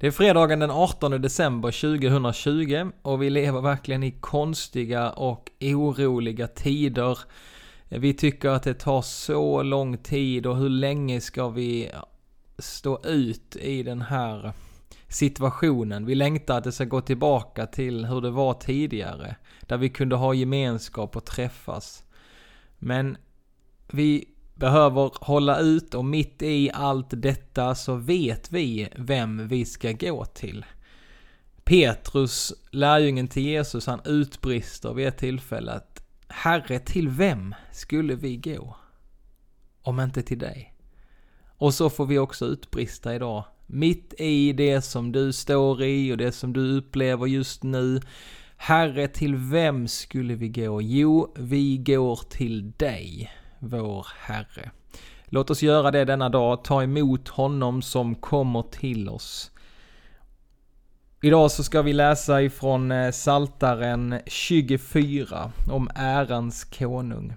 Det är fredagen den 18 december 2020 och vi lever verkligen i konstiga och oroliga tider. Vi tycker att det tar så lång tid och hur länge ska vi stå ut i den här situationen. Vi längtar att det ska gå tillbaka till hur det var tidigare. Där vi kunde ha gemenskap och träffas. Men vi behöver hålla ut och mitt i allt detta så vet vi vem vi ska gå till. Petrus, lärjungen till Jesus, han utbrister vid ett tillfälle att Herre, till vem skulle vi gå? Om inte till dig. Och så får vi också utbrista idag. Mitt i det som du står i och det som du upplever just nu. Herre, till vem skulle vi gå? Jo, vi går till dig vår Herre. Låt oss göra det denna dag, ta emot honom som kommer till oss. Idag så ska vi läsa ifrån eh, Saltaren 24 om ärans konung.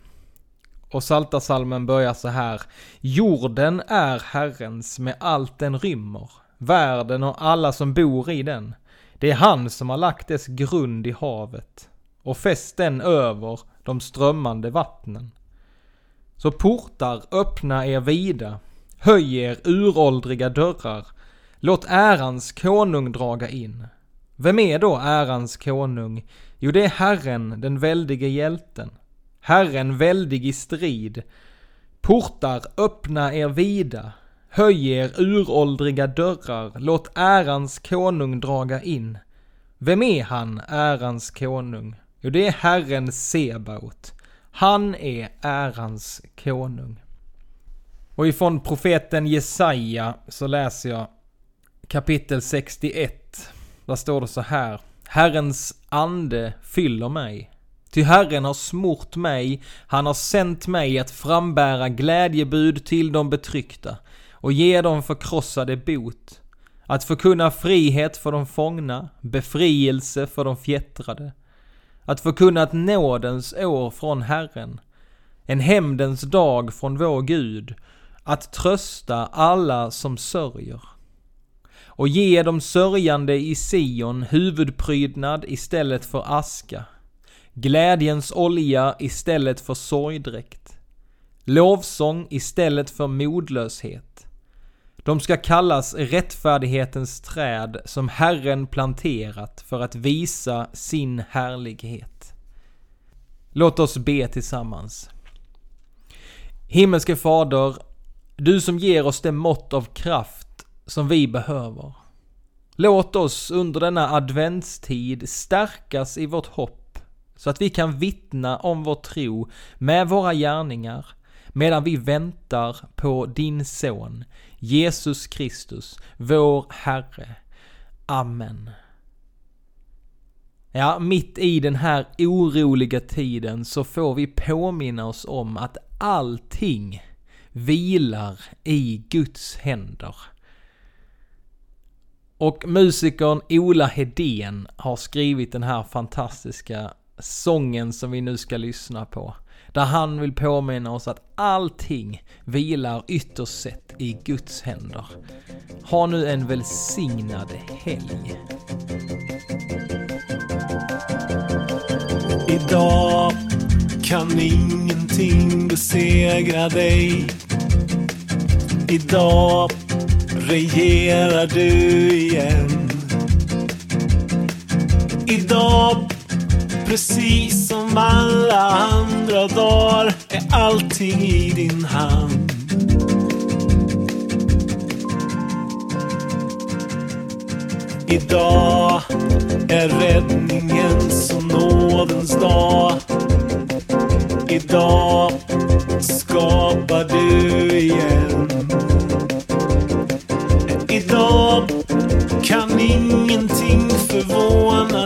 Och Saltarsalmen börjar så här. Jorden är Herrens med allt den rymmer, världen och alla som bor i den. Det är han som har lagt dess grund i havet och fäst den över de strömmande vattnen. Så portar öppna er vida, höj er uråldriga dörrar, låt ärans konung draga in. Vem är då ärans konung? Jo, det är Herren, den väldige hjälten. Herren väldig i strid. Portar öppna er vida, höj er uråldriga dörrar, låt ärans konung draga in. Vem är han, ärans konung? Jo, det är Herren Sebaot. Han är ärans konung. Och ifrån profeten Jesaja så läser jag kapitel 61. Där står det så här. Herrens ande fyller mig. Ty Herren har smort mig, han har sänt mig att frambära glädjebud till de betryckta och ge dem förkrossade bot. Att förkunna frihet för de fångna, befrielse för de fjättrade att förkunna ett nådens år från Herren, en hämndens dag från vår Gud, att trösta alla som sörjer. Och ge de sörjande i Sion huvudprydnad istället för aska, glädjens olja istället för sorgdräkt, lovsång istället för modlöshet, de ska kallas rättfärdighetens träd som Herren planterat för att visa sin härlighet. Låt oss be tillsammans. Himmelske Fader, du som ger oss det mått av kraft som vi behöver. Låt oss under denna adventstid stärkas i vårt hopp så att vi kan vittna om vår tro med våra gärningar medan vi väntar på din son, Jesus Kristus, vår Herre. Amen. Ja, mitt i den här oroliga tiden så får vi påminna oss om att allting vilar i Guds händer. Och musikern Ola Hedén har skrivit den här fantastiska sången som vi nu ska lyssna på. Där han vill påminna oss att allting vilar ytterst sett i Guds händer. Ha nu en välsignad helg. Idag kan ingenting besegra dig. Idag regerar du igen. Precis som alla andra dagar är allting i din hand. Idag är räddningens och nådens dag. Idag skapar du igen. Idag kan ingenting förvåna